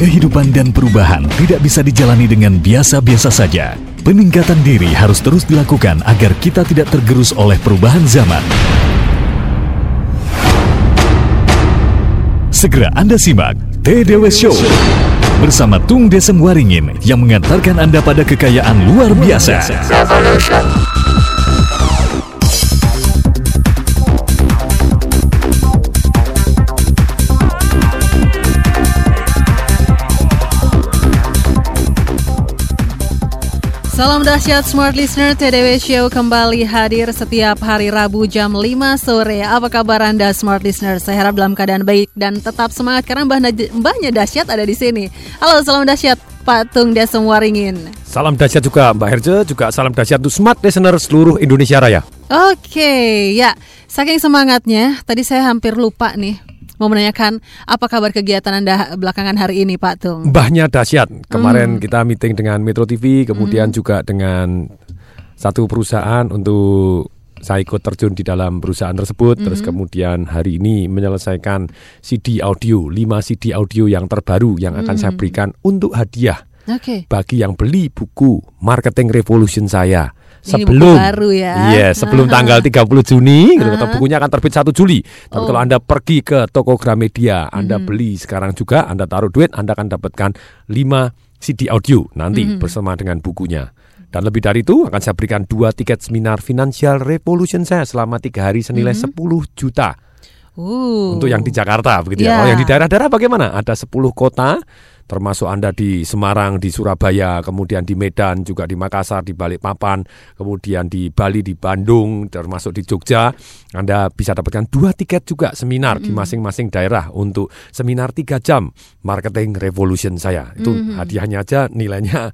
Kehidupan dan perubahan tidak bisa dijalani dengan biasa-biasa saja. Peningkatan diri harus terus dilakukan agar kita tidak tergerus oleh perubahan zaman. Segera Anda simak TDW Show bersama Tung Desem Waringin yang mengantarkan Anda pada kekayaan luar biasa. Salam dahsyat Smart Listener, TDW Show kembali hadir setiap hari Rabu jam 5 sore. Apa kabar Anda Smart Listener? Saya harap dalam keadaan baik dan tetap semangat karena mbah mbahnya dahsyat ada di sini. Halo, salam dahsyat Pak Tung Desem Waringin. Salam dahsyat juga Mbak Herje, juga salam dahsyat untuk Smart Listener seluruh Indonesia Raya. Oke, ya. Saking semangatnya, tadi saya hampir lupa nih mau menanyakan apa kabar kegiatan Anda belakangan hari ini Pak Tung? Mbahnya dahsyat. Kemarin hmm. kita meeting dengan Metro TV, kemudian hmm. juga dengan satu perusahaan untuk saya ikut terjun di dalam perusahaan tersebut -hmm. terus kemudian hari ini menyelesaikan CD audio 5 CD audio yang terbaru yang akan -hmm. saya berikan untuk hadiah okay. bagi yang beli buku Marketing Revolution saya sebelum baru ya. Iya, sebelum tanggal 30 Juni gitu. Bukunya akan terbit 1 Juli. Tapi oh. kalau Anda pergi ke toko Gramedia, Anda mm -hmm. beli sekarang juga, Anda taruh duit, Anda akan dapatkan 5 CD audio nanti mm -hmm. bersama dengan bukunya. Dan lebih dari itu akan saya berikan dua tiket seminar Financial Revolution saya selama tiga hari senilai mm -hmm. 10 juta. Uh. Untuk yang di Jakarta begitu yeah. ya. Kalau yang di daerah-daerah bagaimana? Ada 10 kota termasuk Anda di Semarang, di Surabaya, kemudian di Medan, juga di Makassar, di Balikpapan, kemudian di Bali, di Bandung, termasuk di Jogja, Anda bisa dapatkan dua tiket juga seminar mm -hmm. di masing-masing daerah untuk seminar tiga jam marketing revolution saya. Itu mm -hmm. hadiahnya aja nilainya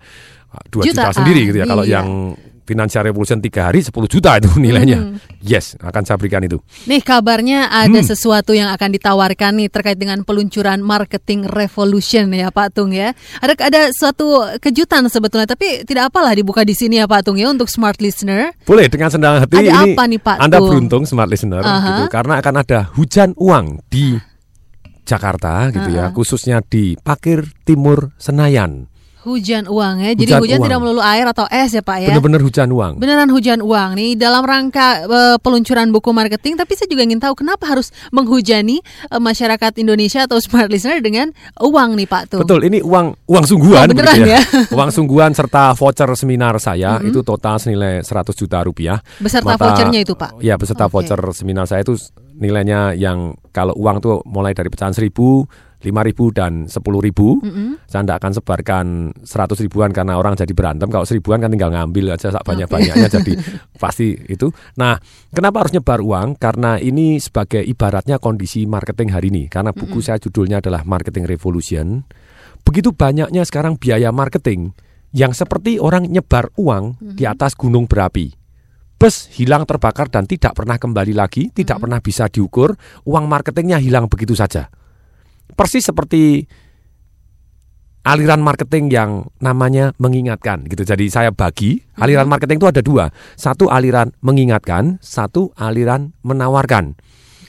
dua juta, juta sendiri gitu ya. Iya. Kalau yang Financial Revolution tiga hari 10 juta itu nilainya. Hmm. Yes, akan saya berikan itu. Nih kabarnya ada hmm. sesuatu yang akan ditawarkan nih terkait dengan peluncuran Marketing Revolution ya Pak Tung ya. Ada ada suatu kejutan sebetulnya tapi tidak apalah dibuka di sini ya Pak Tung ya untuk smart listener. Boleh dengan senang hati ada ini apa nih Pak Anda Tung? beruntung smart listener uh -huh. gitu karena akan ada hujan uang di Jakarta gitu uh -huh. ya, khususnya di Pakir Timur Senayan. Hujan uang ya. Jadi hujan, hujan tidak melulu air atau es ya Pak ya. Benar-benar hujan uang. Beneran hujan uang nih dalam rangka uh, peluncuran buku marketing. Tapi saya juga ingin tahu kenapa harus menghujani uh, masyarakat Indonesia atau smart listener dengan uang nih Pak tuh. Betul. Ini uang uang sungguhan. Oh, beneran ya. ya. uang sungguhan serta voucher seminar saya mm -hmm. itu total senilai 100 juta rupiah. Beserta Mata, vouchernya itu Pak. Ya beserta okay. voucher seminar saya itu nilainya yang kalau uang tuh mulai dari pecahan seribu ribu dan sepuluh ribu, mm -hmm. saya tidak akan sebarkan seratus ribuan karena orang jadi berantem. Kalau seribuan kan tinggal ngambil aja banyak banyaknya jadi pasti itu. Nah, kenapa harus nyebar uang? Karena ini sebagai ibaratnya kondisi marketing hari ini. Karena buku mm -hmm. saya judulnya adalah Marketing Revolution. Begitu banyaknya sekarang biaya marketing yang seperti orang nyebar uang mm -hmm. di atas gunung berapi bus hilang terbakar dan tidak pernah kembali lagi, tidak hmm. pernah bisa diukur, uang marketingnya hilang begitu saja persis seperti aliran marketing yang namanya mengingatkan gitu. Jadi saya bagi aliran marketing itu ada dua. Satu aliran mengingatkan, satu aliran menawarkan.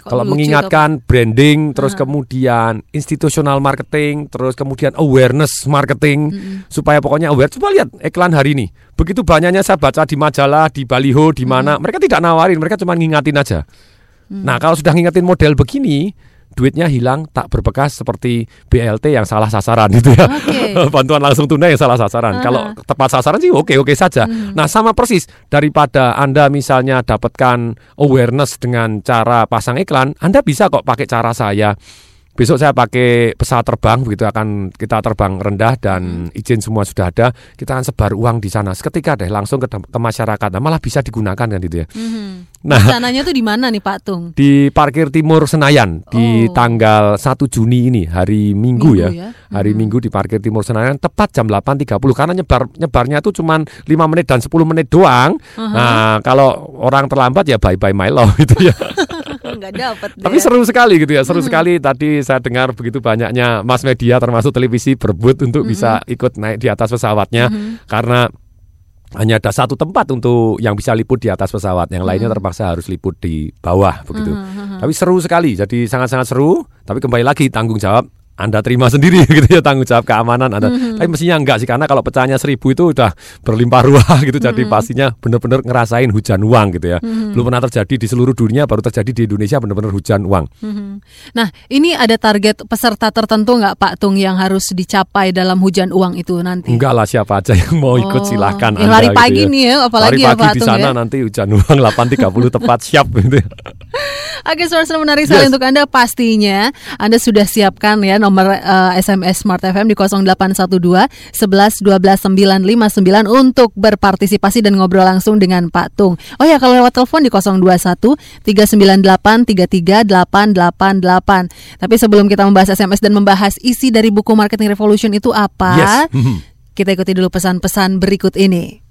Kalau mengingatkan branding, terus nah. kemudian institusional marketing, terus kemudian awareness marketing, mm -hmm. supaya pokoknya aware. Coba lihat iklan hari ini. Begitu banyaknya saya baca di majalah, di baliho, di mana, mm -hmm. mereka tidak nawarin, mereka cuma ngingatin aja. Mm -hmm. Nah kalau sudah ngingetin model begini, duitnya hilang tak berbekas seperti BLT yang salah sasaran gitu ya. Okay. Bantuan langsung tunai yang salah sasaran. Uh -huh. Kalau tepat sasaran sih oke oke saja. Hmm. Nah sama persis daripada anda misalnya dapatkan awareness dengan cara pasang iklan, anda bisa kok pakai cara saya Besok saya pakai pesawat terbang begitu akan kita terbang rendah dan hmm. izin semua sudah ada. Kita akan sebar uang di sana. Seketika deh langsung ke, ke masyarakat. Nah, malah bisa digunakan kan gitu ya. Hmm. Nah, sananya tuh di mana nih Pak Tung? Di Parkir Timur Senayan di oh. tanggal 1 Juni ini hari Minggu, Minggu ya. ya. Hari hmm. Minggu di Parkir Timur Senayan tepat jam 8.30 karena nyebar nyebarnya tuh cuma 5 menit dan 10 menit doang. Uh -huh. Nah, kalau orang terlambat ya bye bye my love gitu ya. nggak dapat. Tapi seru sekali gitu ya, seru hmm. sekali. Tadi saya dengar begitu banyaknya mass media termasuk televisi berebut untuk hmm. bisa ikut naik di atas pesawatnya hmm. karena hanya ada satu tempat untuk yang bisa liput di atas pesawat, yang lainnya terpaksa harus liput di bawah begitu. Tapi seru sekali, jadi sangat-sangat seru. Tapi kembali lagi tanggung jawab anda terima sendiri gitu ya tanggung jawab keamanan Anda. Mm-hmm. Tapi mestinya enggak sih karena kalau pecahnya seribu itu udah berlimpah ruah gitu. Jadi mm-hmm. pastinya benar-benar ngerasain hujan uang gitu ya. Mm-hmm. Belum pernah terjadi di seluruh dunia, baru terjadi di Indonesia benar-benar hujan uang. Mm-hmm. Nah ini ada target peserta tertentu nggak Pak Tung yang harus dicapai dalam hujan uang itu nanti? Enggak lah siapa aja yang mau ikut oh, silahkan. Yang anda, lari pagi gitu ya. nih ya, apalagi lari ya pagi Pak di Tung sana ya. nanti hujan uang 8.30 tepat siap gitu. Ya. Oke, source menarik sekali yes. untuk Anda pastinya Anda sudah siapkan ya nomor uh, SMS Smart FM di 0812 11 12 959 untuk berpartisipasi dan ngobrol langsung dengan Pak Tung. Oh ya, kalau lewat telepon di 021 398 33 888. Tapi sebelum kita membahas SMS dan membahas isi dari buku Marketing Revolution itu apa? Yes. kita ikuti dulu pesan-pesan berikut ini.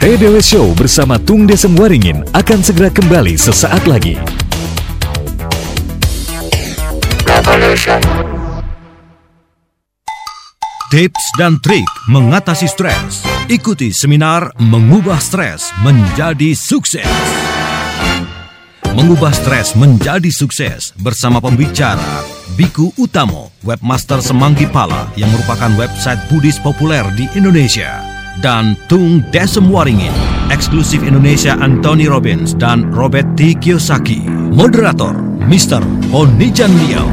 TDW Show bersama Tung Desem Waringin akan segera kembali sesaat lagi. Revolution. Tips dan trik mengatasi stres. Ikuti seminar Mengubah Stres Menjadi Sukses. Mengubah stres menjadi sukses bersama pembicara Biku Utamo, webmaster Semanggi Pala yang merupakan website Buddhis populer di Indonesia dan Tung Desem Waringin, eksklusif Indonesia Anthony Robbins dan Robert T. Kiyosaki. Moderator, Mr. Onijan Liao.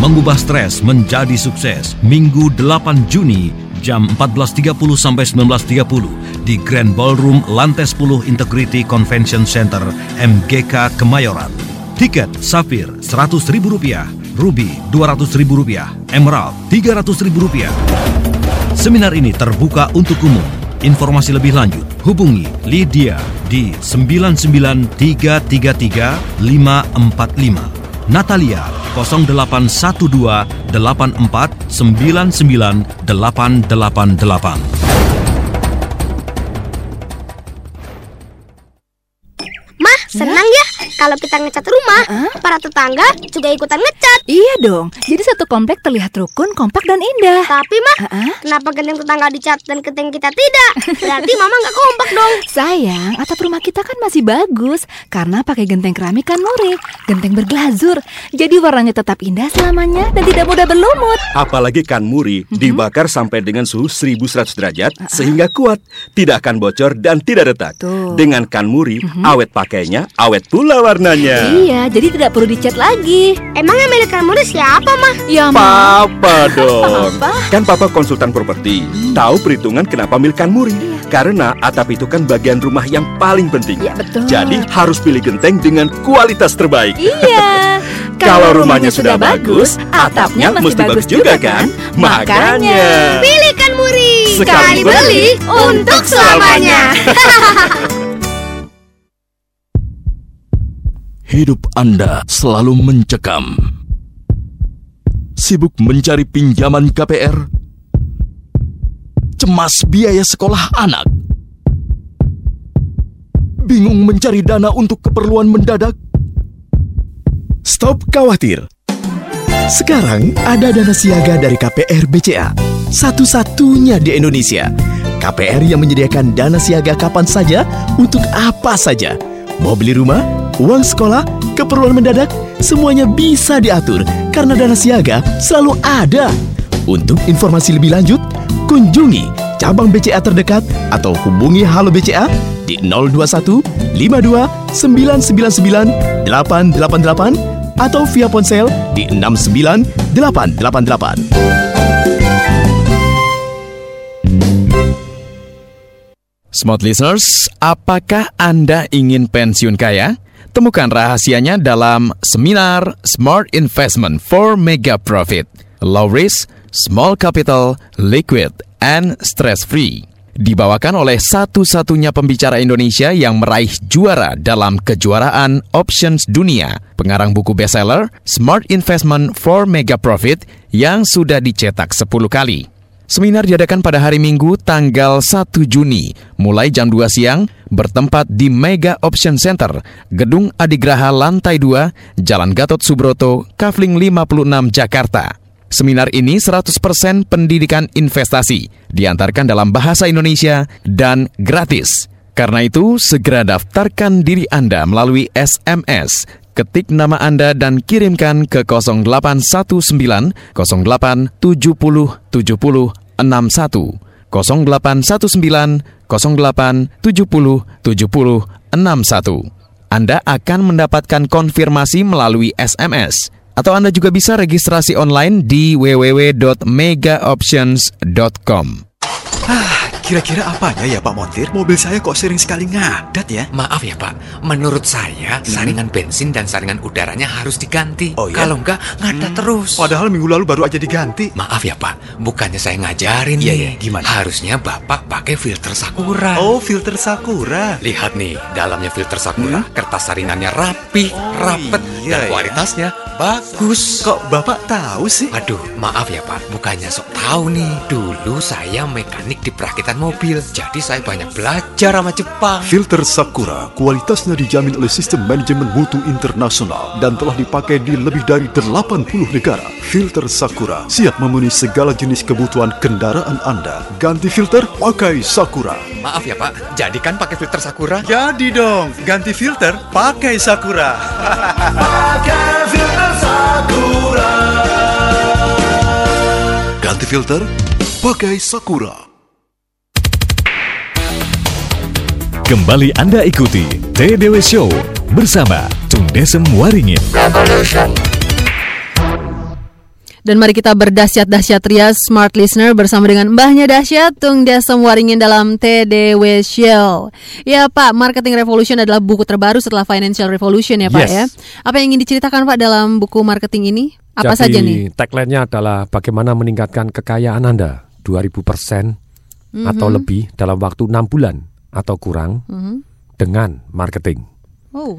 Mengubah stres menjadi sukses, Minggu 8 Juni jam 14.30 sampai 19.30 di Grand Ballroom Lantai 10 Integrity Convention Center MGK Kemayoran. Tiket Safir Rp100.000, Ruby Rp200.000, Emerald Rp300.000. Seminar ini terbuka untuk umum. Informasi lebih lanjut hubungi Lydia di 99333 545. Natalia 0812 84 99 888. Senang ya kalau kita ngecat rumah, uh-huh. para tetangga juga ikutan ngecat. Iya dong. Jadi satu komplek terlihat rukun, kompak dan indah. Tapi mah, uh-huh. kenapa genteng tetangga dicat dan genteng kita tidak? Berarti mama nggak kompak dong. Sayang, atap rumah kita kan masih bagus karena pakai genteng keramik kan muri, genteng berglazur. Jadi warnanya tetap indah selamanya dan tidak mudah berlumut. Apalagi kan muri uh-huh. dibakar sampai dengan suhu 1100 derajat uh-huh. sehingga kuat, tidak akan bocor dan tidak retak. Tuh. Dengan kan muri, uh-huh. awet pakainya awet pula warnanya. Iya, jadi tidak perlu dicat lagi. Emang yang milik kamu siapa, Mah? Ya, Ma. Papa dong. Apa? Kan Papa konsultan properti. Hmm. Tahu perhitungan kenapa milik Muri? Iya. Karena atap itu kan bagian rumah yang paling penting. Iya, betul. Jadi harus pilih genteng dengan kualitas terbaik. Iya. Kalau rumahnya sudah bagus, atapnya mesti bagus juga kan? Makanya. Pilihkan Muri. Sekali beli untuk selamanya. hidup Anda selalu mencekam. Sibuk mencari pinjaman KPR, cemas biaya sekolah anak, bingung mencari dana untuk keperluan mendadak. Stop khawatir. Sekarang ada dana siaga dari KPR BCA, satu-satunya di Indonesia. KPR yang menyediakan dana siaga kapan saja untuk apa saja. Mau beli rumah? uang sekolah, keperluan mendadak, semuanya bisa diatur karena dana siaga selalu ada. Untuk informasi lebih lanjut, kunjungi cabang BCA terdekat atau hubungi Halo BCA di 021 52 999 888 atau via ponsel di 69 Smart listeners, apakah Anda ingin pensiun kaya? Temukan rahasianya dalam seminar Smart Investment for Mega Profit. Low Risk, Small Capital, Liquid, and Stress Free. Dibawakan oleh satu-satunya pembicara Indonesia yang meraih juara dalam kejuaraan Options Dunia. Pengarang buku bestseller Smart Investment for Mega Profit yang sudah dicetak 10 kali. Seminar diadakan pada hari Minggu tanggal 1 Juni, mulai jam 2 siang, bertempat di Mega Option Center, Gedung Adigraha Lantai 2, Jalan Gatot Subroto, Kavling 56, Jakarta. Seminar ini 100% pendidikan investasi, diantarkan dalam bahasa Indonesia dan gratis. Karena itu, segera daftarkan diri Anda melalui SMS. Ketik nama Anda dan kirimkan ke 0819 08 70 70 61 0819 08 70 70 61. Anda akan mendapatkan konfirmasi melalui SMS atau Anda juga bisa registrasi online di www.megaoptions.com. kira-kira apanya ya Pak Montir? Mobil saya kok sering sekali ngadat ya? Maaf ya Pak, menurut saya saringan bensin dan saringan udaranya harus diganti. Oh, ya? Kalau enggak, ngadat terus. Padahal minggu lalu baru aja diganti. Maaf ya Pak, bukannya saya ngajarin Iya, nih. iya, gimana? Harusnya Bapak pakai filter Sakura. Oh, filter Sakura. Lihat nih, dalamnya filter Sakura, kertas saringannya rapi, rapet, Hmm? iya, dan ya. kualitasnya bagus. Kok Bapak tahu sih? Aduh, maaf ya Pak, bukannya sok tahu nih. Dulu saya mekanik di perakitan mobil, jadi saya banyak belajar sama Jepang. Filter Sakura kualitasnya dijamin oleh sistem manajemen mutu internasional dan telah dipakai di lebih dari 80 negara. Filter Sakura siap memenuhi segala jenis kebutuhan kendaraan Anda. Ganti filter, pakai Sakura. Maaf ya Pak, jadikan pakai filter Sakura. Jadi dong, ganti filter pakai Sakura. pakai filter Sakura. Ganti filter, pakai Sakura. Kembali Anda ikuti TDW Show bersama Tung Desem Waringin. Dan mari kita berdahsyat-dahsyat ria Smart Listener bersama dengan mbahnya dahsyat Tung Desem Waringin dalam TDW Show. Ya Pak, Marketing Revolution adalah buku terbaru setelah Financial Revolution ya Pak Yes. ya. Apa yang ingin diceritakan Pak dalam buku marketing ini? Apa Jadi, saja nih? tagline-nya adalah bagaimana meningkatkan kekayaan Anda 2000% atau Mhm. lebih dalam waktu 6 bulan atau kurang Mhm. dengan marketing. Oh.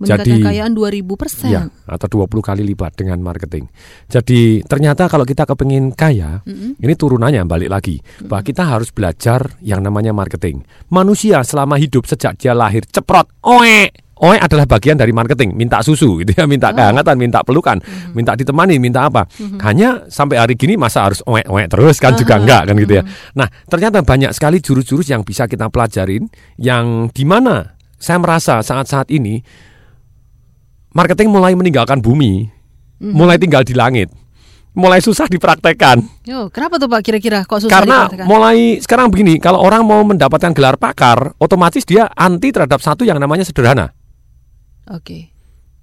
Jadi- kekayaan 2000%. Ya, atau 20 kali lipat dengan marketing. Jadi ternyata kalau kita kepingin kaya, Mhm. ini turunannya balik lagi. Bahwa kita harus belajar yang namanya marketing. Manusia selama hidup sejak dia lahir ceprot, oe. Oe adalah bagian dari marketing, minta susu gitu ya, minta kehangatan, minta pelukan, minta ditemani, minta apa. Hanya sampai hari gini masa harus oe-oe terus kan juga enggak kan gitu ya. Nah, ternyata banyak sekali jurus-jurus yang bisa kita pelajarin yang di mana saya merasa saat-saat ini marketing mulai meninggalkan bumi, Mhm. mulai tinggal di langit, mulai susah dipraktekkan. Yo, kenapa tuh Pak kira-kira kok susah Karena dipraktekkan? mulai sekarang begini, kalau orang mau mendapatkan gelar pakar, otomatis dia anti terhadap satu yang namanya sederhana. Oke.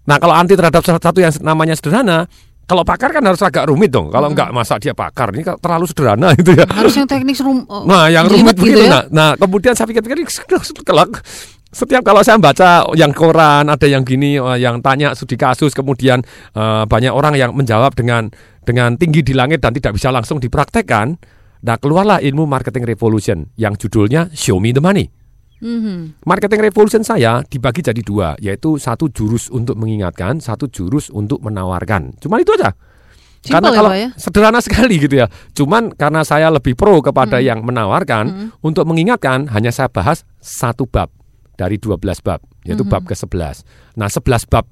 Nah, kalau anti terhadap satu yang namanya sederhana, kalau pakar kan harus agak rumit dong. Kalau enggak masa dia pakar, ini terlalu sederhana gitu ya. Harus yang teknik rum Nah, yang rumit begitu. ya? Nah, nah, kemudian saya pikir-pikir kelak. Setiap kalau saya baca yang koran ada yang gini, eh, yang tanya studi kasus, kemudian eh, banyak orang yang menjawab dengan dengan tinggi di langit dan tidak bisa langsung dipraktekkan. Nah, keluarlah ilmu marketing revolution yang judulnya Show Me the Money. Mhm. Marketing revolution saya dibagi jadi dua, yaitu satu jurus untuk mengingatkan, satu jurus untuk menawarkan. Cuma itu aja. Simple karena ya, kalau ya? sederhana sekali gitu ya. Cuman karena saya lebih pro kepada Hmm. yang menawarkan, untuk mengingatkan hanya saya bahas satu bab dari 12 bab, yaitu Mhm. bab ke-11. Nah, 11 bab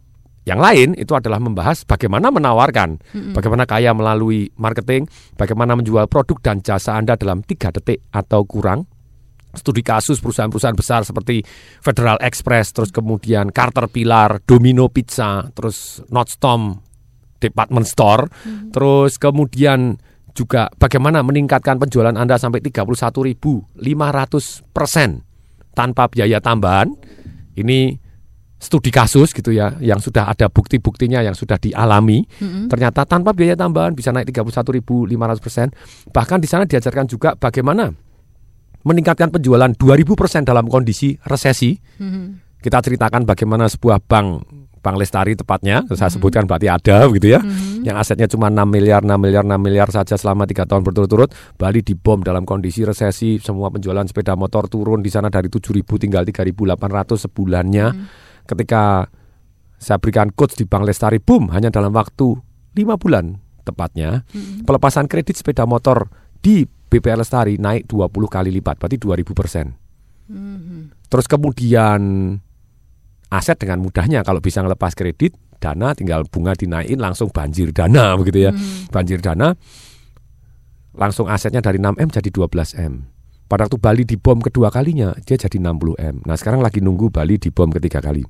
yang lain itu adalah membahas bagaimana menawarkan, Mhm. bagaimana kaya melalui marketing, bagaimana menjual produk dan jasa Anda dalam tiga detik atau kurang. Studi kasus perusahaan-perusahaan besar seperti Federal Express, terus kemudian Caterpillar, Domino Pizza, terus Nordstrom Department Store, terus kemudian juga bagaimana meningkatkan penjualan Anda sampai 31.500 persen tanpa biaya tambahan. Ini studi kasus gitu ya, yang sudah ada bukti-buktinya yang sudah dialami. Mhm. Ternyata tanpa biaya tambahan bisa naik 31.500 persen. Bahkan di sana diajarkan juga bagaimana meningkatkan penjualan 2000 persen dalam kondisi resesi. Mhm. Kita ceritakan bagaimana sebuah bank Bank Lestari tepatnya, saya sebutkan berarti ada begitu ya, yang asetnya cuma 6 miliar, 6 miliar, 6 miliar saja selama tiga tahun berturut-turut, Bali dibom dalam kondisi resesi, semua penjualan sepeda motor turun di sana dari 7.000 tinggal 3.800 sebulannya. Ketika saya berikan coach di Bank Lestari, boom, hanya dalam waktu 5 bulan tepatnya, pelepasan kredit sepeda motor di BPR Lestari naik 20 kali lipat, berarti 2000 persen. Terus kemudian aset dengan mudahnya kalau bisa ngelepas kredit, dana tinggal bunga dinaikin langsung banjir dana begitu ya. Banjir dana langsung asetnya dari 6M jadi 12M. Pada waktu Bali dibom kedua kalinya dia jadi 60 m. Nah sekarang lagi nunggu Bali dibom ketiga kali.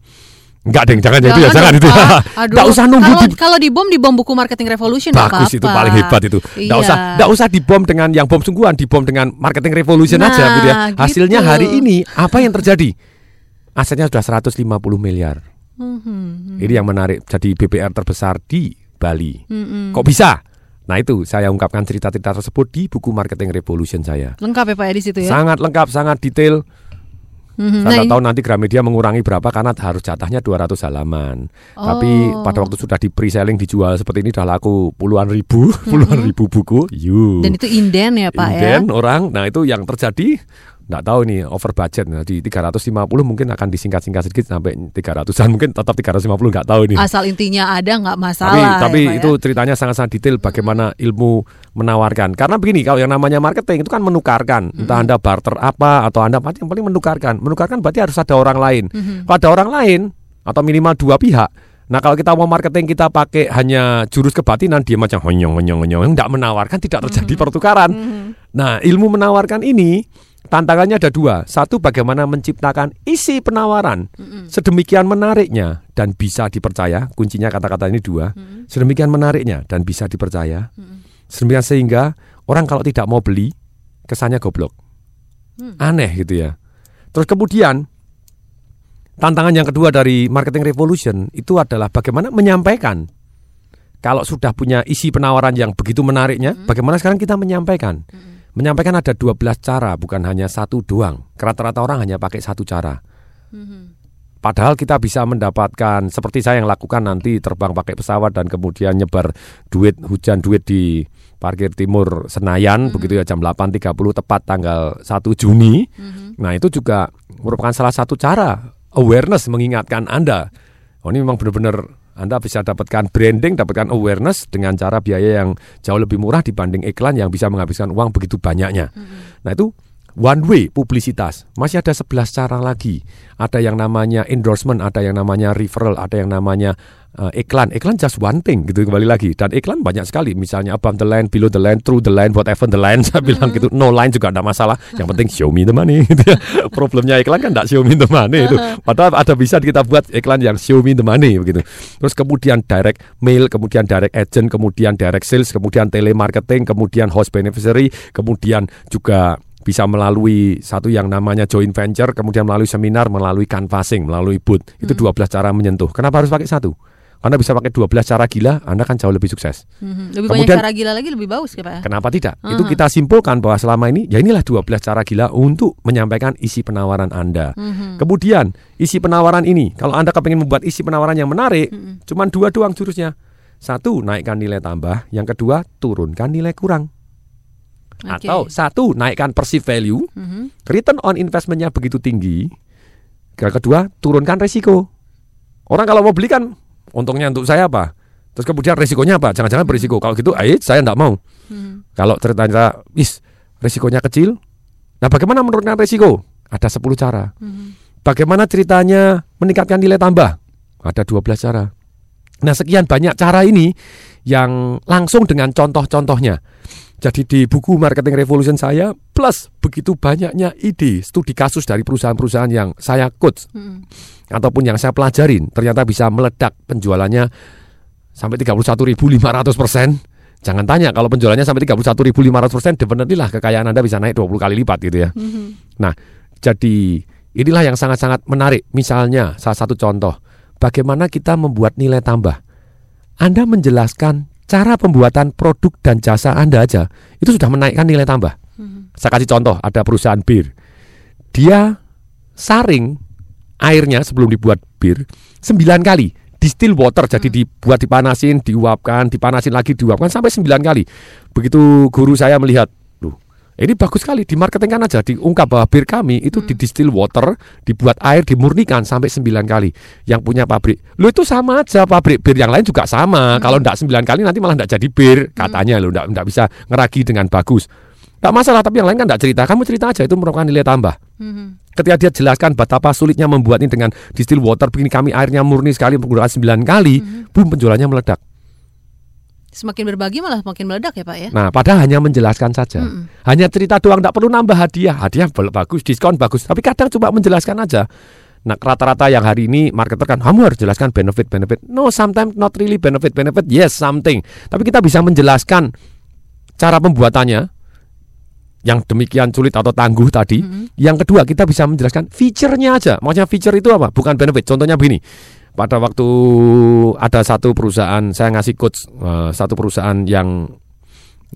Enggak deng, jangan itu ya, jangan itu ya. Aduh. Enggak usah nunggu Kalau di kalau di bom di bom buku marketing revolution nggak Bagus apa-apa. itu paling hebat itu. Enggak Iya. usah enggak usah dibom dengan yang bom sungguhan, dibom dengan marketing revolution Nah, aja gitu ya. Hasilnya gitu. hari ini apa yang terjadi? Asetnya sudah 150 miliar. Mhm. Ini yang menarik jadi BPR terbesar di Bali. Mm-mm. Kok bisa? Nah itu saya ungkapkan cerita-cerita tersebut di buku Marketing Revolution saya. Lengkap ya Pak ya di situ ya. Sangat lengkap, sangat detail. Mhm. Saya Nah, nggak tahu nanti Gramedia mengurangi berapa karena harus jatahnya 200 halaman. Tapi Oh. pada waktu sudah di pre-selling dijual seperti ini sudah laku puluhan ribu, puluhan ribu buku. Yuk. Dan itu inden ya Pak ya. Inden orang. Nah itu yang terjadi nggak tahu nih over budget. Nah, di 350 mungkin akan disingkat-singkat sedikit sampai 300-an mungkin tetap 350 nggak tahu nih. Asal intinya ada nggak Tapi masalah. tapi ya, Pak, itu ya. ceritanya sangat-sangat detail bagaimana ilmu menawarkan. Karena begini, kalau yang namanya marketing itu kan menukarkan. Entah Anda barter apa atau Anda yang paling menukarkan. Menukarkan berarti harus ada orang lain. Mhm. Kalau ada orang lain atau minimal dua pihak. Nah kalau kita mau marketing kita pakai hanya jurus kebatinan dia macam honyong honyong honyong tidak menawarkan tidak terjadi pertukaran. Nah ilmu menawarkan ini tantangannya ada dua. Satu bagaimana menciptakan isi penawaran sedemikian menariknya dan bisa dipercaya. Kuncinya kata-kata ini dua. Sedemikian menariknya dan bisa dipercaya. Sedemikian sehingga orang kalau tidak mau beli kesannya goblok. Aneh gitu ya. Terus kemudian tantangan yang kedua dari marketing revolution itu adalah bagaimana menyampaikan. Kalau sudah punya isi penawaran yang begitu menariknya, bagaimana sekarang kita menyampaikan? Menyampaikan ada 12 cara, bukan hanya satu doang. Rata-rata orang hanya pakai satu cara. Padahal kita bisa mendapatkan seperti saya yang lakukan nanti terbang pakai pesawat dan kemudian nyebar duit hujan duit di parkir timur Senayan begitu ya jam 8.30 tepat tanggal 1 Juni. Nah, itu juga merupakan salah satu cara awareness mengingatkan Anda. Oh, ini memang benar-benar Anda bisa dapatkan branding, dapatkan awareness dengan cara biaya yang jauh lebih murah dibanding iklan yang bisa menghabiskan uang begitu banyaknya. Nah, itu one way publisitas. Masih ada 11 cara lagi. Ada yang namanya endorsement, ada yang namanya referral, ada yang namanya uh, iklan. Iklan just one thing gitu kembali lagi. Dan iklan banyak sekali. Misalnya above the line, below the line, through the line, whatever the line. Saya bilang gitu. No line juga tidak masalah. Yang penting show me the money. gitu ya. Problemnya iklan kan tidak show me the money itu. Padahal ada bisa kita buat iklan yang show me the money begitu. Terus kemudian direct mail, kemudian direct agent, kemudian direct sales, kemudian telemarketing, kemudian host beneficiary, kemudian juga bisa melalui satu yang namanya joint venture, kemudian melalui seminar, melalui canvassing, melalui booth. Itu 12 cara menyentuh. Kenapa harus pakai satu? Karena bisa pakai 12 cara gila, Anda kan jauh lebih sukses. Mhm. Lebih Kemudian- banyak cara gila lagi lebih bagus ya Pak ya. Kenapa tidak? Itu Mhm. kita simpulkan bahwa selama ini ya inilah 12 cara gila untuk menyampaikan isi penawaran Anda. Mhm. Kemudian isi penawaran ini, kalau Anda kepingin membuat isi penawaran yang menarik, cuman dua doang jurusnya. Satu, naikkan nilai tambah. Yang kedua, turunkan nilai kurang. Oke. Atau satu, naikkan perceived value. Mhm. Return on investmentnya begitu tinggi. Yang kedua, turunkan resiko. Orang kalau mau beli kan, untungnya untuk saya apa? Terus kemudian resikonya apa? Jangan-jangan berisiko. Kalau gitu, ayo saya tidak mau. Kalau ternyata, is resikonya kecil. Nah, bagaimana menurunkan resiko? Ada 10 cara. Bagaimana ceritanya meningkatkan nilai tambah? Ada 12 cara. Nah, sekian banyak cara ini yang langsung dengan contoh-contohnya. Jadi di buku Marketing Revolution saya plus begitu banyaknya ide studi kasus dari perusahaan-perusahaan yang saya coach ataupun yang saya pelajarin ternyata bisa meledak penjualannya sampai 31.500 persen. Jangan tanya kalau penjualannya sampai 31.500 persen, definitely lah kekayaan Anda bisa naik 20 kali lipat gitu ya. Nah, jadi inilah yang sangat-sangat menarik. Misalnya, salah satu contoh, bagaimana kita membuat nilai tambah. Anda menjelaskan cara pembuatan produk dan jasa Anda aja, itu sudah menaikkan nilai tambah. Saya kasih contoh, ada perusahaan bir. Dia saring airnya sebelum dibuat bir 9 kali distill water jadi dibuat dipanasin diuapkan dipanasin lagi diuapkan sampai 9 kali begitu guru saya melihat ini bagus sekali dimarketingkan aja diungkap bahwa bir kami itu di distill water dibuat air dimurnikan sampai 9 kali yang punya pabrik. Lo itu sama aja pabrik bir yang lain juga sama. Kalau ndak 9 kali nanti malah ndak jadi bir katanya lo ndak ndak bisa ngeragi dengan bagus. Ndak masalah tapi yang lain kan ndak cerita. Kamu cerita aja itu merupakan nilai tambah. Ketika dia jelaskan betapa sulitnya membuat ini dengan distill water begini kami airnya murni sekali menggunakan 9 kali, boom penjualannya meledak. Semakin berbagi malah semakin meledak ya Pak ya. Nah, padahal hanya menjelaskan saja. Mm-mm. Hanya cerita doang, tidak perlu nambah hadiah. Hadiah bagus, diskon bagus. Tapi kadang cuma menjelaskan aja. Nah, rata-rata yang hari ini marketer kan, kamu harus jelaskan benefit-benefit. No, sometimes not really benefit-benefit. Yes, something. Tapi kita bisa menjelaskan cara pembuatannya yang demikian sulit atau tangguh tadi. Yang kedua, kita bisa menjelaskan fiturnya aja. Maksudnya fitur itu apa? Bukan benefit. Contohnya begini. Pada waktu ada satu perusahaan, saya ngasih coach eh, satu perusahaan yang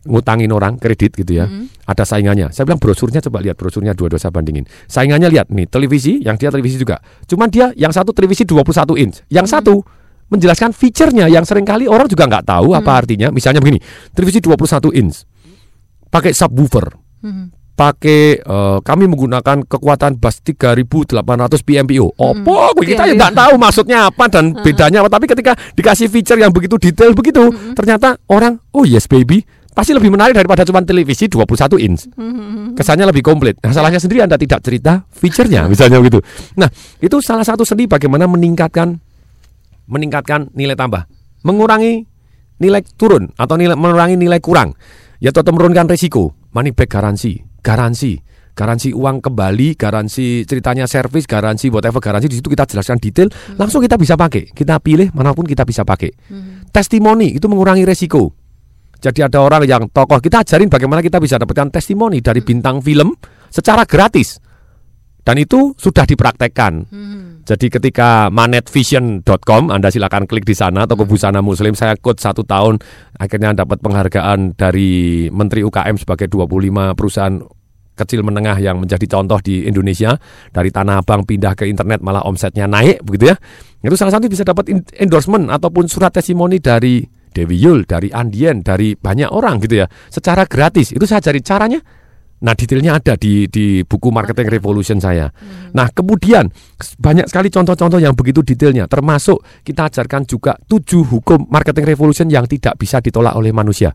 ngutangin orang kredit gitu ya. Ada saingannya. Saya bilang brosurnya coba lihat brosurnya dua-dua saya bandingin. Saingannya lihat nih televisi, yang dia televisi juga. Cuman dia yang satu televisi 21 inch, yang satu menjelaskan fiturnya yang sering kali orang juga nggak tahu apa artinya. Misalnya begini, televisi 21 inch pakai subwoofer, pakai eh, kami menggunakan kekuatan bus 3800 PMPO. Opo, kita ya nggak tahu maksudnya apa dan bedanya apa. Tapi ketika dikasih feature yang begitu detail begitu, ternyata orang, oh yes baby, pasti lebih menarik daripada cuma televisi 21 inch. Kesannya lebih komplit. Nah, salahnya sendiri Anda tidak cerita fiturnya misalnya begitu. Nah, itu salah satu seni bagaimana meningkatkan meningkatkan nilai tambah, mengurangi nilai turun atau nilai mengurangi nilai kurang, yaitu atau menurunkan risiko, money back garansi, garansi, garansi uang kembali, garansi ceritanya servis, garansi whatever garansi di situ kita jelaskan detail, langsung kita bisa pakai, kita pilih mana pun kita bisa pakai. Testimoni itu mengurangi risiko. Jadi ada orang yang tokoh kita ajarin bagaimana kita bisa dapatkan testimoni dari bintang film secara gratis. Dan itu sudah dipraktekkan. Jadi ketika manetvision.com Anda silakan klik di sana toko busana muslim saya quote satu tahun akhirnya dapat penghargaan dari Menteri UKM sebagai 25 perusahaan kecil menengah yang menjadi contoh di Indonesia dari Tanah Abang pindah ke internet malah omsetnya naik begitu ya. Itu salah satu bisa dapat endorsement ataupun surat testimoni dari Dewi Yul, dari Andien, dari banyak orang gitu ya. Secara gratis. Itu saya cari caranya. Nah, detailnya ada di di buku Marketing Revolution saya. Nah, kemudian banyak sekali contoh-contoh yang begitu detailnya, termasuk kita ajarkan juga tujuh hukum Marketing Revolution yang tidak bisa ditolak oleh manusia.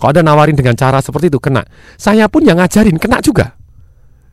Kalau ada nawarin dengan cara seperti itu kena. Saya pun yang ngajarin kena juga.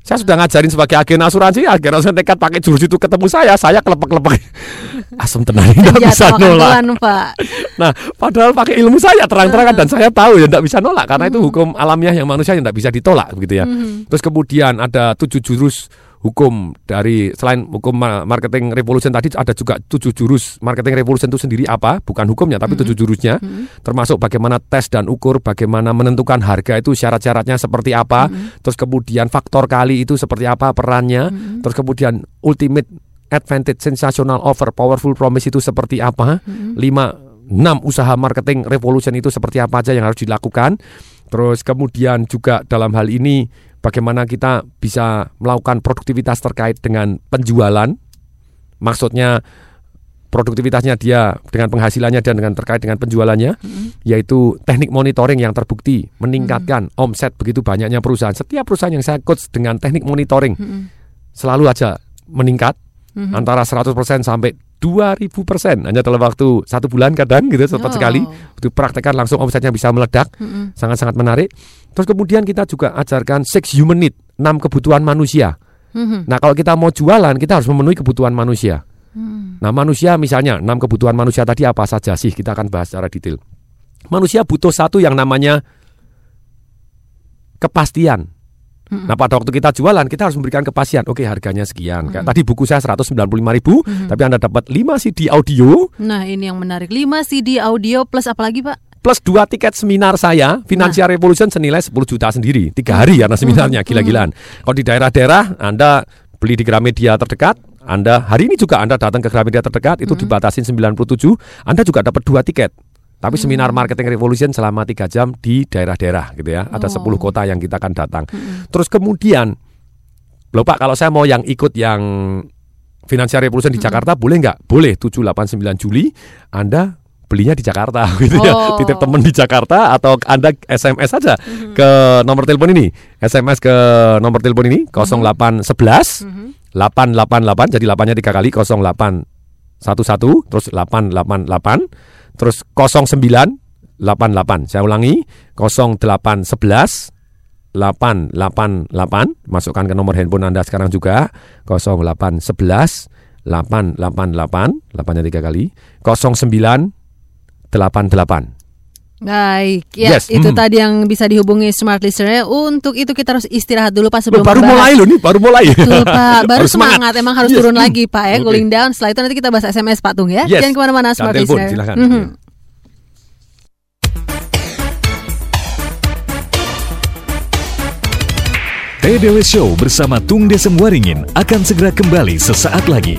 Saya sudah ngajarin sebagai agen asuransi, agen asuransi nekat pakai jurus itu ketemu saya, saya kelepek-kelepek. Asam tenang, nggak bisa Jatuh nolak. duluan, Pak. Nah, padahal pakai ilmu saya terang-terangan dan saya tahu ya tidak bisa nolak karena itu hukum alamiah yang manusia yang tidak bisa ditolak begitu ya. Mhm. Terus kemudian ada tujuh jurus hukum dari selain hukum ma- marketing revolution tadi ada juga tujuh jurus marketing revolution itu sendiri apa? Bukan hukumnya tapi tujuh jurusnya. Termasuk bagaimana tes dan ukur, bagaimana menentukan harga itu syarat-syaratnya seperti apa. Terus kemudian faktor kali itu seperti apa perannya. Terus kemudian ultimate advantage, sensational offer, powerful promise itu seperti apa? Lima, enam usaha marketing revolution itu seperti apa aja yang harus dilakukan. Terus kemudian juga dalam hal ini bagaimana kita bisa melakukan produktivitas terkait dengan penjualan. Maksudnya produktivitasnya dia dengan penghasilannya dan dengan terkait dengan penjualannya yaitu teknik monitoring yang terbukti meningkatkan omset begitu banyaknya perusahaan. Setiap perusahaan yang saya coach dengan teknik monitoring selalu aja meningkat Mhm. antara 100% sampai 2000% hanya dalam waktu satu bulan kadang gitu cepat Oh. sekali. Itu praktekkan langsung omsetnya bisa meledak. Sangat-sangat menarik. Terus kemudian kita juga ajarkan six human need 6 kebutuhan manusia. Mhm. nah kalau kita mau jualan kita harus memenuhi kebutuhan manusia. Hmm. nah manusia misalnya 6 kebutuhan manusia tadi apa saja sih? Kita akan bahas secara detail. Manusia butuh satu yang namanya kepastian Nah pada waktu kita jualan kita harus memberikan kepastian. Oke harganya sekian. Kayak tadi buku saya 195.000 ribu, tapi anda dapat 5 CD audio Nah, ini yang menarik. 5 CD audio plus apa lagi, Pak? plus dua tiket seminar saya Financial Revolution senilai 10 juta sendiri. Tiga hari karena seminarnya gila-gilaan. Kalau di daerah-daerah anda beli di Gramedia terdekat, anda hari ini juga anda datang ke Gramedia terdekat itu dibatasin 97, anda juga dapat dua tiket. Tapi seminar marketing revolution selama tiga jam di daerah-daerah gitu ya. Ada 10 kota yang kita akan datang. Terus kemudian, loh Pak kalau saya mau yang ikut yang Financial Revolution di Jakarta boleh nggak? Boleh 7, 8, 9 Juli Anda belinya di Jakarta gitu ya. Oh. Titip teman di Jakarta atau Anda SMS saja ke nomor telepon ini. SMS ke nomor telepon ini 0811 888 jadi 8-nya 3 kali 0811 terus 888 terus 0988 saya ulangi 0811 888 masukkan ke nomor handphone Anda sekarang juga. 0811 888 8-nya 3 kali. 0988 Baik, ya Yes, itu hmm. tadi yang bisa dihubungi smart listener. Untuk itu kita harus istirahat dulu Pak sebelum baru membahas. mulai loh nih, baru mulai. Betul Pak, baru, Harus semangat. Emang harus Yes, turun hmm. lagi Pak ya, Oke. cooling down. Setelah itu nanti kita bahas SMS Pak Tung ya. Yes. Jangan ke mana-mana Dan smart telepon, listener. silakan. Mhm. TDW Show bersama Tung Desem Waringin akan segera kembali sesaat lagi.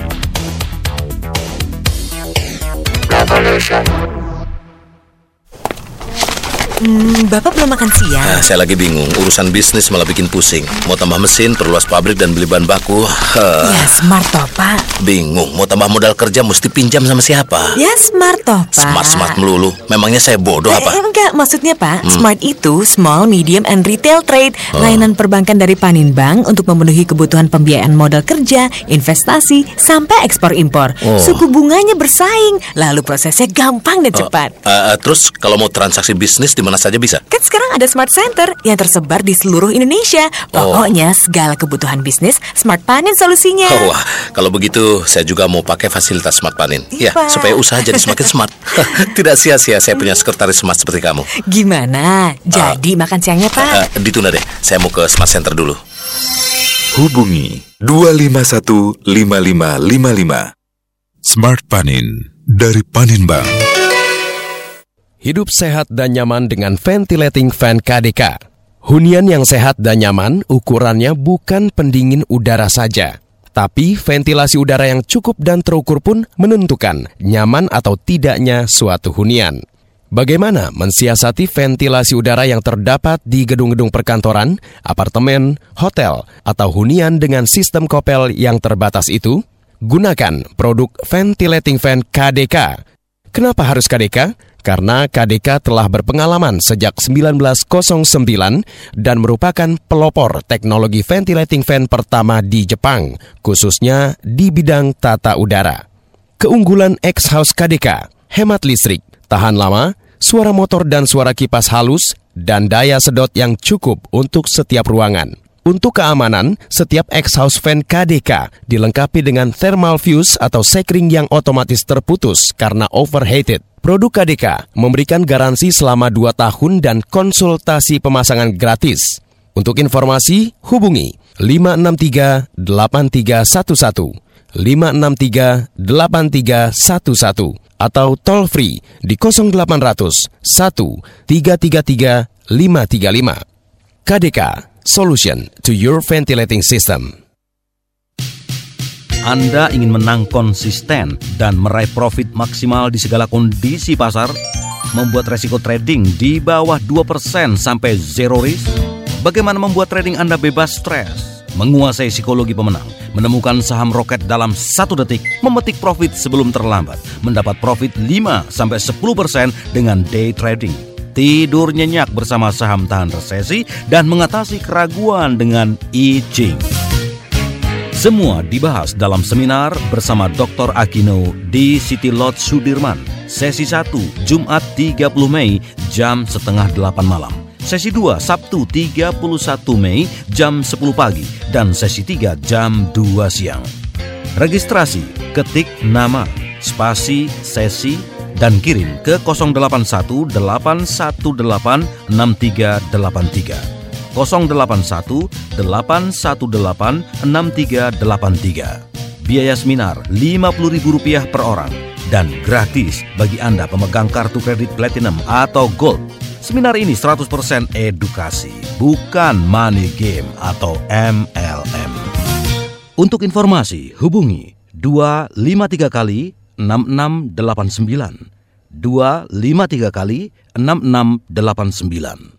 Hmm, Bapak belum makan siang. Nah, saya lagi bingung. Urusan bisnis malah bikin pusing. Mau tambah mesin, perluas pabrik dan beli bahan baku. Ya smart toh Pak. bingung. Mau tambah modal kerja mesti pinjam sama siapa? Ya smart toh Pak. Smart-smart melulu. Memangnya saya bodoh Eh, apa? enggak, maksudnya Pak, Hmm. Smart itu Small, Medium, and Retail Trade Oh. Layanan perbankan dari Paninbank untuk memenuhi kebutuhan pembiayaan modal kerja, investasi, sampai ekspor-impor Oh. Suku bunganya bersaing, lalu prosesnya gampang dan cepat Eh, eh, terus kalau mau transaksi bisnis di mana saja bisa? Kan sekarang ada Smart Center yang tersebar di seluruh Indonesia Oh. Pokoknya segala kebutuhan bisnis, Smart Panin solusinya Oh, wah, kalau begitu saya juga mau pakai fasilitas Smart Panin. Ya, Pak. supaya usaha jadi semakin smart. Tidak sia-sia saya punya sekretaris smart seperti kamu. Gimana? Jadi makan siangnya Pak? Eh, ditunda deh, saya mau ke Smart Center dulu. Hubungi 2515555. Smart Panin dari Paninbank. Hidup sehat dan nyaman dengan ventilating fan KDK. Hunian yang sehat dan nyaman ukurannya bukan pendingin udara saja, tapi ventilasi udara yang cukup dan terukur pun menentukan nyaman atau tidaknya suatu hunian. Bagaimana mensiasati ventilasi udara yang terdapat di gedung-gedung perkantoran, apartemen, hotel, atau hunian dengan sistem kopel yang terbatas itu? Gunakan produk ventilating fan KDK. Kenapa harus KDK? Karena KDK telah berpengalaman sejak 1909 dan merupakan pelopor teknologi ventilating fan pertama di Jepang, khususnya di bidang tata udara. Keunggulan X-House KDK, hemat listrik, tahan lama, suara motor dan suara kipas halus, dan daya sedot yang cukup untuk setiap ruangan. Untuk keamanan, setiap X-House fan KDK dilengkapi dengan thermal fuse atau sekring yang otomatis terputus karena overheated. Produk KDK memberikan garansi selama 2 tahun dan konsultasi pemasangan gratis. Untuk informasi, hubungi 563 8311 563 8311 atau toll free di 0800 1 333 535. KDK Solution to your ventilating system. Anda ingin menang konsisten dan meraih profit maksimal di segala kondisi pasar? Membuat resiko trading di bawah 2% sampai zero risk? Bagaimana membuat trading Anda bebas stres? Menguasai psikologi pemenang, menemukan saham roket dalam satu detik, memetik profit sebelum terlambat, mendapat profit 5 sampai 10% dengan day trading. Tidur nyenyak bersama saham tahan resesi dan mengatasi keraguan dengan I-Ching. Semua dibahas dalam seminar bersama Dr. Akino di City Lodge Sudirman. Sesi 1, Jumat 30 Mei, jam setengah 8 malam. Sesi 2, Sabtu 31 Mei, jam 10 pagi. Dan sesi 3, jam 2 siang. Registrasi, ketik nama, spasi, sesi, dan kirim ke 081 818 6383. 081 818 6383. Biaya seminar Rp50.000 per orang dan gratis bagi Anda pemegang kartu kredit Platinum atau Gold. Seminar ini 100% edukasi, bukan money game atau MLM. Untuk informasi, hubungi 253 kali 6689. 253 kali 6689.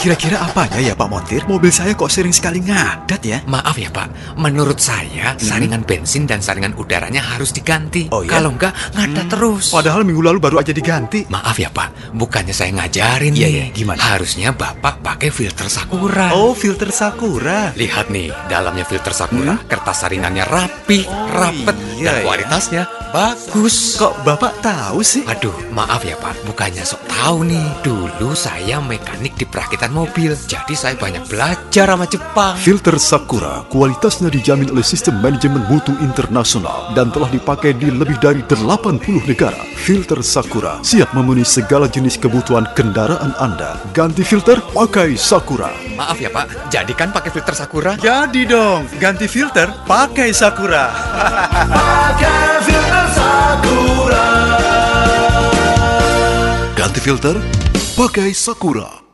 kira-kira apanya ya Pak Montir? Mobil saya kok sering sekali ngadat ya? Maaf ya Pak, menurut saya saringan bensin dan saringan udaranya harus diganti. Oh, ya? Kalau enggak, ngadat terus. Padahal minggu lalu baru aja diganti. Maaf ya Pak, bukannya saya ngajarin Iya, iya, gimana? Harusnya Bapak pakai filter Sakura. Oh, filter Sakura. Lihat nih, dalamnya filter Sakura, kertas saringannya rapi, rapet, iya, dan iya. kualitasnya bagus. Kok Bapak tahu sih? Aduh, maaf ya Pak, bukannya sok tahu nih. Dulu saya mekanik di perakitan perakitan mobil. Jadi saya banyak belajar sama Jepang. Filter Sakura kualitasnya dijamin oleh sistem manajemen mutu internasional dan telah dipakai di lebih dari 80 negara. Filter Sakura siap memenuhi segala jenis kebutuhan kendaraan Anda. Ganti filter, pakai Sakura. Maaf ya Pak, jadi kan pakai filter Sakura? Jadi dong, ganti filter pakai Sakura. Pakai filter Sakura. Ganti filter, pakai Sakura.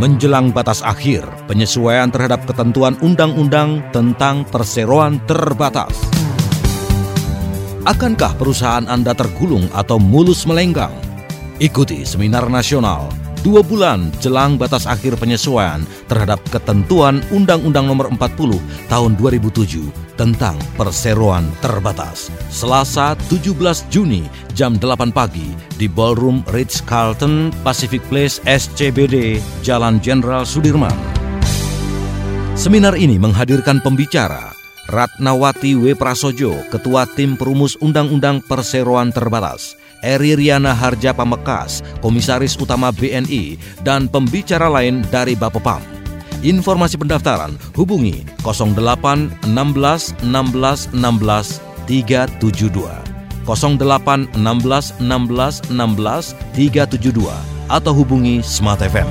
Menjelang batas akhir, penyesuaian terhadap ketentuan undang-undang tentang perseroan terbatas. Akankah perusahaan Anda tergulung atau mulus melenggang? Ikuti seminar nasional dua bulan jelang batas akhir penyesuaian terhadap ketentuan Undang-Undang Nomor 40 Tahun 2007 tentang perseroan terbatas. Selasa 17 Juni jam 8 pagi di Ballroom Ritz Carlton Pacific Place SCBD Jalan Jenderal Sudirman. Seminar ini menghadirkan pembicara Ratnawati W. Prasojo, Ketua Tim Perumus Undang-Undang Perseroan Terbatas, Eri Riana Harja Pamekas, Komisaris Utama BNI, dan pembicara lain dari Bapepam. Informasi pendaftaran hubungi 08 16 16 16 372 08 16 16 16 372 atau hubungi Smart FM.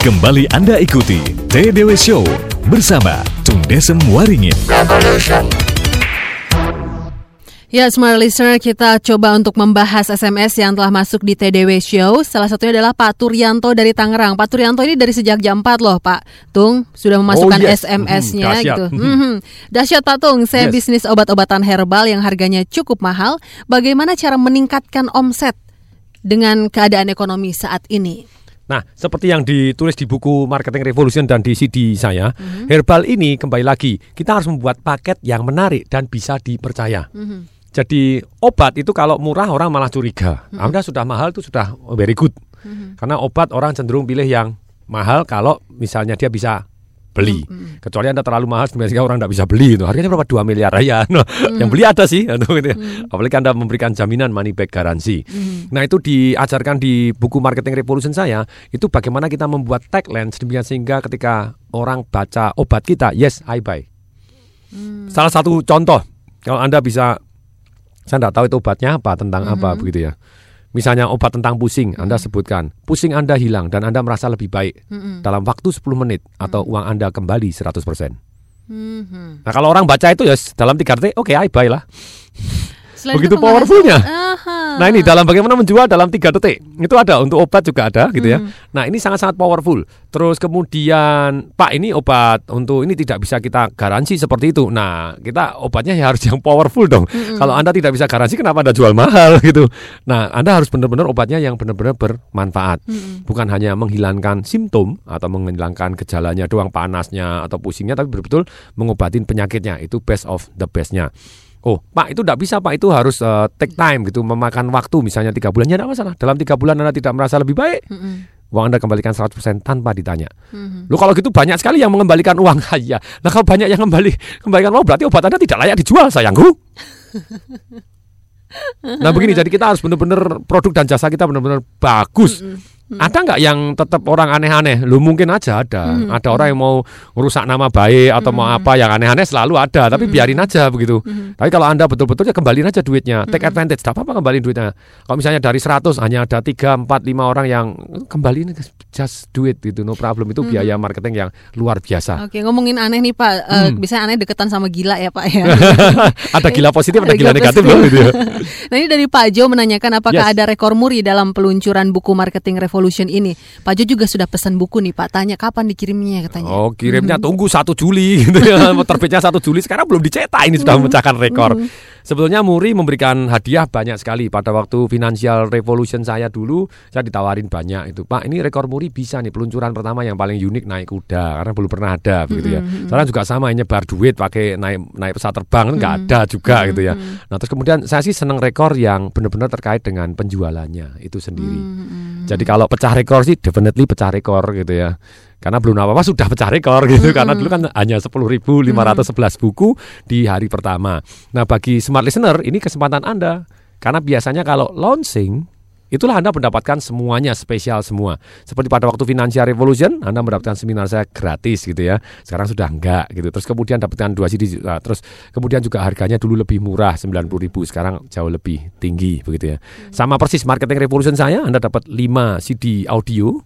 Kembali Anda ikuti TDW Show bersama Desem Waringin. Ya, Smart Listener, kita coba untuk membahas SMS yang telah masuk di TDW Show. Salah satunya adalah Pak Turyanto dari Tangerang. Pak Turyanto ini dari sejak jam 4 loh, Pak. Tung, sudah memasukkan Oh, yes. SMS-nya Hmm, dahsyat. gitu. Mhm. Dahsyat Pak Tung, saya Yes. bisnis obat-obatan herbal yang harganya cukup mahal. Bagaimana cara meningkatkan omset dengan keadaan ekonomi saat ini? Nah, seperti yang ditulis di buku Marketing Revolution dan di CD saya, herbal ini kembali lagi kita harus membuat paket yang menarik dan bisa dipercaya. Mhm. Jadi obat itu kalau murah orang malah curiga. Mhm. Anda sudah mahal itu sudah very good. Mhm. Karena obat orang cenderung pilih yang mahal kalau misalnya dia bisa beli. Mhm. Kecuali Anda terlalu mahal sebenarnya orang tidak bisa beli itu. Harganya berapa? 2 miliar ya. Nah, Mhm. Yang beli ada sih. gitu ya. Apalagi Anda memberikan jaminan money back garansi. Mhm. Nah itu diajarkan di buku Marketing Revolution saya itu bagaimana kita membuat tagline sedemikian sehingga ketika orang baca obat kita, yes I buy. Salah satu contoh kalau anda bisa, saya tidak tahu itu obatnya apa tentang apa Mhm. begitu ya. Misalnya obat tentang pusing, Anda sebutkan pusing Anda hilang dan Anda merasa lebih baik dalam waktu 10 menit atau uang Anda kembali 100%. Mhm. Nah kalau orang baca itu ya dalam tiga detik, oke I buy lah. Selain Begitu powerfulnya. Aha. Nah ini dalam bagaimana menjual dalam tiga detik itu ada untuk obat juga ada gitu ya. Hmm. Nah ini sangat-sangat powerful. Terus kemudian Pak ini obat untuk ini tidak bisa kita garansi seperti itu. Nah kita obatnya ya harus yang powerful dong. Mm-mm. Kalau anda tidak bisa garansi kenapa anda jual mahal gitu. Nah anda harus benar-benar obatnya yang benar-benar bermanfaat. Mm-mm. Bukan hanya menghilangkan simptom atau menghilangkan gejalanya doang panasnya atau pusingnya, tapi betul-betul mengobatin penyakitnya. Itu best of the bestnya. Oh, Pak itu tidak bisa, Pak itu harus eh, take time gitu, memakan waktu misalnya tiga bulan ya tidak masalah. Dalam tiga bulan Anda tidak merasa lebih baik, Mm-mm. uang Anda kembalikan 100% tanpa ditanya. Mhm. Lo kalau gitu banyak sekali yang mengembalikan uang, iya. Nah kalau banyak yang kembali kembalikan uang berarti obat Anda tidak layak dijual, sayangku. Nah begini, jadi kita harus benar-benar produk dan jasa kita benar-benar bagus. Ada nggak yang tetap orang aneh-aneh? Lu mungkin aja ada. Mhm. Ada orang yang mau merusak nama baik atau mau apa yang aneh-aneh selalu ada. Tapi biarin aja begitu. Tapi kalau anda betul-betul ya kembaliin aja duitnya. Take advantage. Tidak apa-apa kembaliin duitnya. Kalau misalnya dari 100 hanya ada 3, 4, 5 orang yang kembaliin just do it gitu. No problem. Itu biaya marketing yang luar biasa. Oke, ngomongin aneh nih Pak, Eh, Hmm. biasanya aneh deketan sama gila ya Pak ya. ada gila positif, ada Ada gila gila negatif loh gitu ya. nah ini dari Pak Jo menanyakan apakah Yes. ada rekor muri dalam peluncuran buku Marketing Revolution ini. Pak Jo juga sudah pesan buku nih Pak, tanya kapan dikirimnya katanya. Oh kirimnya tunggu 1 Juli gitu ya. Terbitnya 1 Juli sekarang belum dicetak ini sudah memecahkan rekor. Sebetulnya Muri memberikan hadiah banyak sekali pada waktu Financial Revolution saya dulu saya ditawarin banyak itu Pak ini rekor Muri bisa nih peluncuran pertama yang paling unik naik kuda karena belum pernah ada begitu ya. Mhm. Sekarang juga sama nyebar duit pakai naik naik pesawat terbang kan nggak Mhm. ada juga gitu ya. Nah terus kemudian saya sih seneng rekor yang benar-benar terkait dengan penjualannya itu sendiri. Mhm. Jadi kalau pecah rekor sih definitely pecah rekor gitu ya. Karena belum apa-apa sudah pecah rekor gitu. Karena dulu kan hanya 10.511 buku di hari pertama. Nah, bagi smart listener ini kesempatan Anda. Karena biasanya kalau launching Itulah Anda mendapatkan semuanya spesial semua. Seperti pada waktu Financial Revolution, Anda mendapatkan seminar saya gratis gitu ya. Sekarang sudah enggak gitu. Terus kemudian dapatkan dua CD. Nah, terus kemudian juga harganya dulu lebih murah 90 ribu. Sekarang jauh lebih tinggi begitu ya. Sama persis Marketing Revolution saya, Anda dapat 5 CD audio.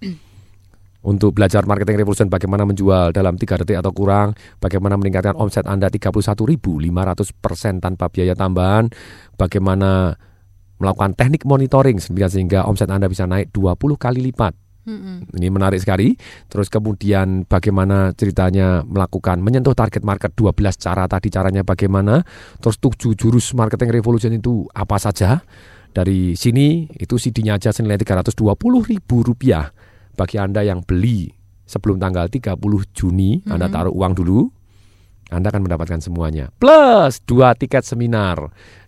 Untuk belajar marketing revolution bagaimana menjual dalam 3 detik atau kurang, bagaimana meningkatkan omset Anda 31.500% tanpa biaya tambahan, bagaimana melakukan teknik monitoring sehingga, omset Anda bisa naik 20 kali lipat. Ini menarik sekali. Terus kemudian bagaimana ceritanya melakukan menyentuh target market 12 cara tadi caranya bagaimana. Terus tujuh jurus marketing revolution itu apa saja. Dari sini itu CD-nya aja senilai 320 ribu rupiah. Bagi Anda yang beli sebelum tanggal 30 Juni, Anda taruh uang dulu, Anda akan mendapatkan semuanya. Plus dua tiket seminar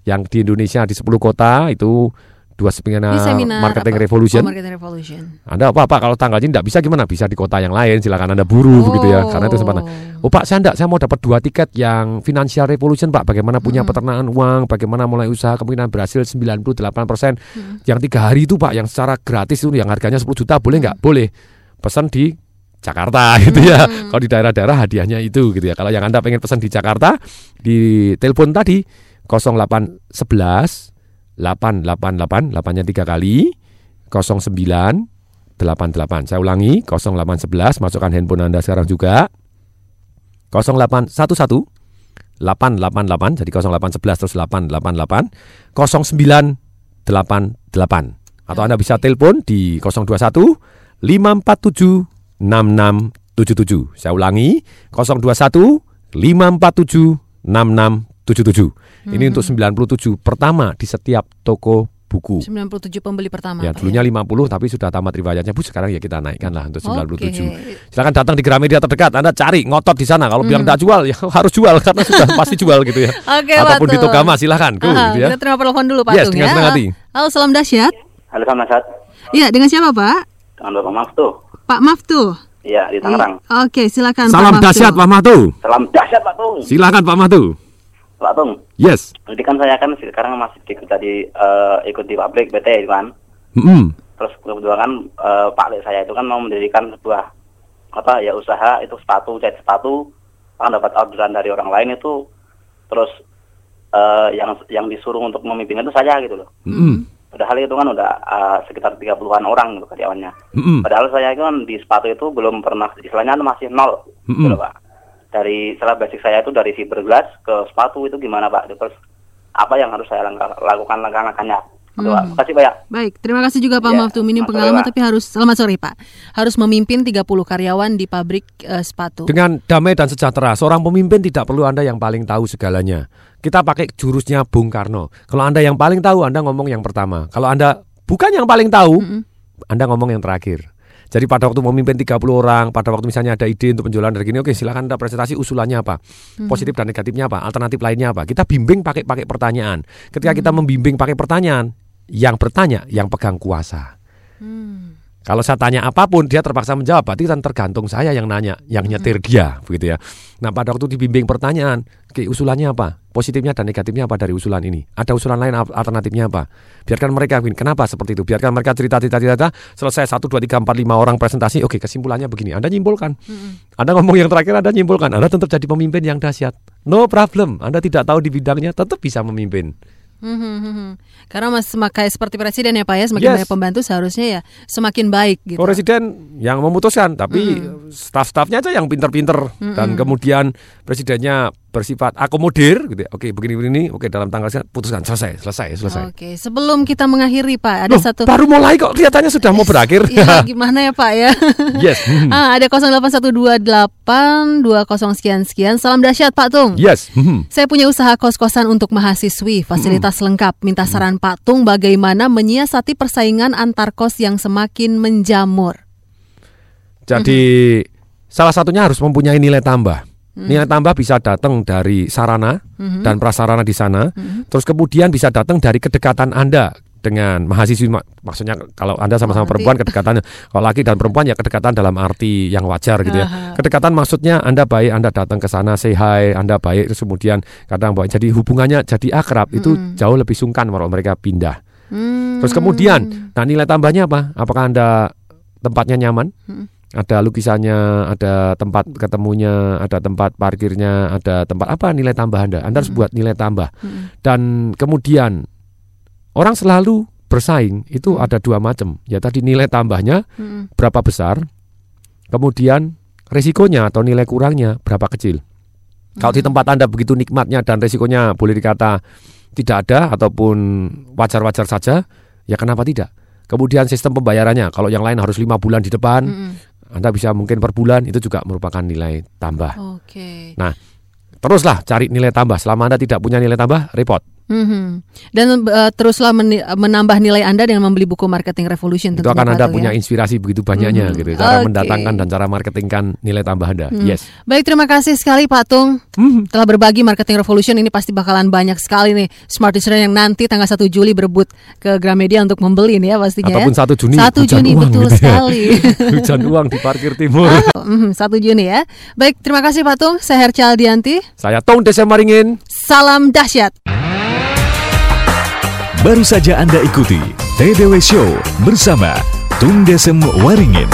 yang di Indonesia di 10 kota itu dua seminar, Di seminar marketing apa? revolution. Oh, marketing revolution. Anda apa Pak kalau tanggalnya tidak bisa gimana? Bisa di kota yang lain, silakan Anda buru begitu ya. Karena itu kesempatan. Oh Pak, saya enggak, saya mau dapat dua tiket yang financial revolution Pak. Bagaimana punya peternakan uang, bagaimana mulai usaha kemungkinan berhasil 98%. Yang tiga hari itu Pak, yang secara gratis itu yang harganya 10 juta boleh nggak? Boleh. Pesan di Jakarta gitu ya. Kalau di daerah-daerah hadiahnya itu gitu ya. Kalau yang Anda pengen pesan di Jakarta, di telepon tadi 0811 888 8-nya 3 kali 09 88. Saya ulangi 0811 masukkan handphone Anda sekarang juga 0811 888 jadi 0811 terus 888 0988 atau Anda bisa telepon di 021 547 6677. Saya ulangi 021 547 6677. Ini untuk 97 pertama di setiap toko buku. 97 pembeli pertama. Ya, Pak, dulunya 50 tapi sudah tamat riwayatnya. Bu, sekarang ya kita naikkan lah untuk 97. Oke. Silakan datang di Gramedia terdekat. Anda cari ngotot di sana. Kalau bilang tidak jual ya harus jual karena sudah pasti jual gitu ya. Oke, Ataupun Pak di Tung. Togama silahkan. Go, Aha, gitu ya. Kita terima telepon dulu Pak Yes, Tung dengan ya. senang hati. Halo, salam dahsyat. Halo Sama Sat, Iya, dengan siapa Pak? dengan Bapak Maftu. Pak Maftu. Iya, di Tangerang. Oke, silakan Salam Pak Maftu. dahsyat Pak Mahtu. Salam dahsyat Pak Tung. Silakan Pak Mahtu. Pak Tung, Yes. jadi kan saya kan sekarang masih ikut tadi eh, ikut di pabrik itu kan. Mm. Terus kebetulan kan eh, Pak Lek saya itu kan mau mendirikan sebuah apa ya usaha itu sepatu jahit sepatu kan dapat orderan dari orang lain itu terus eh, yang yang disuruh untuk memimpin itu saya gitu loh. Mm. Padahal itu kan udah eh, sekitar 30-an orang gitu karyawannya. Mm. Padahal saya kan di sepatu itu belum pernah istilahnya masih nol Mm-mm. gitu loh, Pak. Dari setelah basic saya itu dari fiberglass ke sepatu itu gimana Pak? Terus apa yang harus saya langkah- lakukan langkah-langkahnya? Hmm. Makasih Pak ya. Baik, terima kasih juga Pak Iya, Maftu. Minim pengalaman sore, tapi harus selamat sore Pak. Harus memimpin 30 karyawan di pabrik eh, sepatu. Dengan damai dan sejahtera, seorang pemimpin tidak perlu Anda yang paling tahu segalanya. Kita pakai jurusnya Bung Karno. Kalau Anda yang paling tahu, Anda ngomong yang pertama. Kalau Anda bukan yang paling tahu, Anda ngomong yang terakhir. Jadi pada waktu memimpin 30 orang, pada waktu misalnya ada ide untuk penjualan dari gini, oke silakan Anda presentasi usulannya apa, Mhm. positif dan negatifnya apa, alternatif lainnya apa. Kita bimbing pakai pakai pertanyaan. Ketika kita membimbing pakai pertanyaan, yang bertanya yang pegang kuasa. Kalau saya tanya apa pun dia terpaksa menjawab, berarti kan tergantung saya yang nanya, yang nyetir dia, begitu ya. Nah pada waktu dibimbing pertanyaan, oke usulannya apa, positifnya dan negatifnya apa dari usulan ini? Ada usulan lain al- alternatifnya apa? Biarkan mereka, kenapa seperti itu? Biarkan mereka cerita cerita cerita, selesai satu dua tiga empat lima orang presentasi, oke kesimpulannya begini. Anda nyimpulkan, Anda ngomong yang terakhir, Anda nyimpulkan, Anda tetap jadi pemimpin yang dahsyat. No problem, Anda tidak tahu di bidangnya, tetap bisa memimpin. Hmm, hmm, hmm, hmm. Karena mas semakin seperti presiden ya Pak ya, semakin Yes. banyak pembantu seharusnya ya semakin baik gitu. Presiden yang memutuskan, tapi staf-stafnya aja yang pinter-pinter dan Mm-mm. kemudian presidennya bersifat akomodir, gitu. ya. Oke, begini-begini, oke dalam tanggal sekian, putuskan selesai, selesai, selesai. Oke, sebelum kita mengakhiri Pak, ada Loh, satu baru mulai kok kelihatannya sudah mau berakhir. Ya, gimana ya Pak ya? yes. hmm. ah, ada 08128 20 sekian sekian. Salam dahsyat Pak Tung. Yes. hmm. Saya punya usaha kos-kosan untuk mahasiswi, fasilitas lengkap. Minta saran Pak Tung bagaimana menyiasati persaingan antar kos yang semakin menjamur. Jadi salah satunya harus mempunyai nilai tambah. Hmm. Nilai tambah bisa datang dari sarana Mhm. dan prasarana di sana. Mhm. Terus kemudian bisa datang dari kedekatan Anda dengan mahasiswi mak- maksudnya kalau Anda sama-sama nanti- perempuan kedekatannya kalau laki dan perempuan ya kedekatan dalam arti yang wajar gitu ya. Kedekatan maksudnya Anda baik Anda datang ke sana say hi, Anda baik terus kemudian kadang baik jadi hubungannya jadi akrab itu Mm-mm. jauh lebih sungkan kalau mereka pindah. Hmm. Terus kemudian, nah nilai tambahnya apa? Apakah Anda tempatnya nyaman? Hmm. Ada lukisannya, ada tempat ketemunya, ada tempat parkirnya, ada tempat apa nilai tambah Anda? Anda harus buat nilai tambah. Hmm. Dan kemudian orang selalu bersaing itu ada dua macam. Ya tadi nilai tambahnya Hmm. berapa besar, kemudian resikonya atau nilai kurangnya berapa kecil. Kalau di tempat Anda begitu nikmatnya dan resikonya boleh dikata tidak ada ataupun wajar-wajar saja, ya kenapa tidak? Kemudian sistem pembayarannya, kalau yang lain harus lima bulan di depan, Mm-mm. Anda bisa mungkin per bulan, itu juga merupakan nilai tambah. Oke. Nah, teruslah cari nilai tambah. Selama Anda tidak punya nilai tambah, repot. Mhm. Dan eh, teruslah meni- menambah nilai Anda dengan membeli buku Marketing Revolution Itu akan Anda punya ya. inspirasi begitu banyaknya Mhm. gitu. Cara Oke. mendatangkan dan cara marketingkan nilai tambah Anda. Mhm. Yes. Baik, terima kasih sekali Pak Tung telah berbagi Marketing Revolution ini pasti bakalan banyak sekali nih Smart Listener yang nanti tanggal 1 Juli berebut ke Gramedia untuk membeli nih ya pastinya Ataupun ya. satu Juni. 1 hujan Juni uang betul gitu ya. sekali. hujan uang di parkir timur. Mhm, 1 Juni ya. Baik, terima kasih Pak Tung. Saya Herca Aldianti. Saya Tong Desa Maringin. Salam dahsyat. Baru saja Anda ikuti TDW Show bersama Tung Desem Waringin.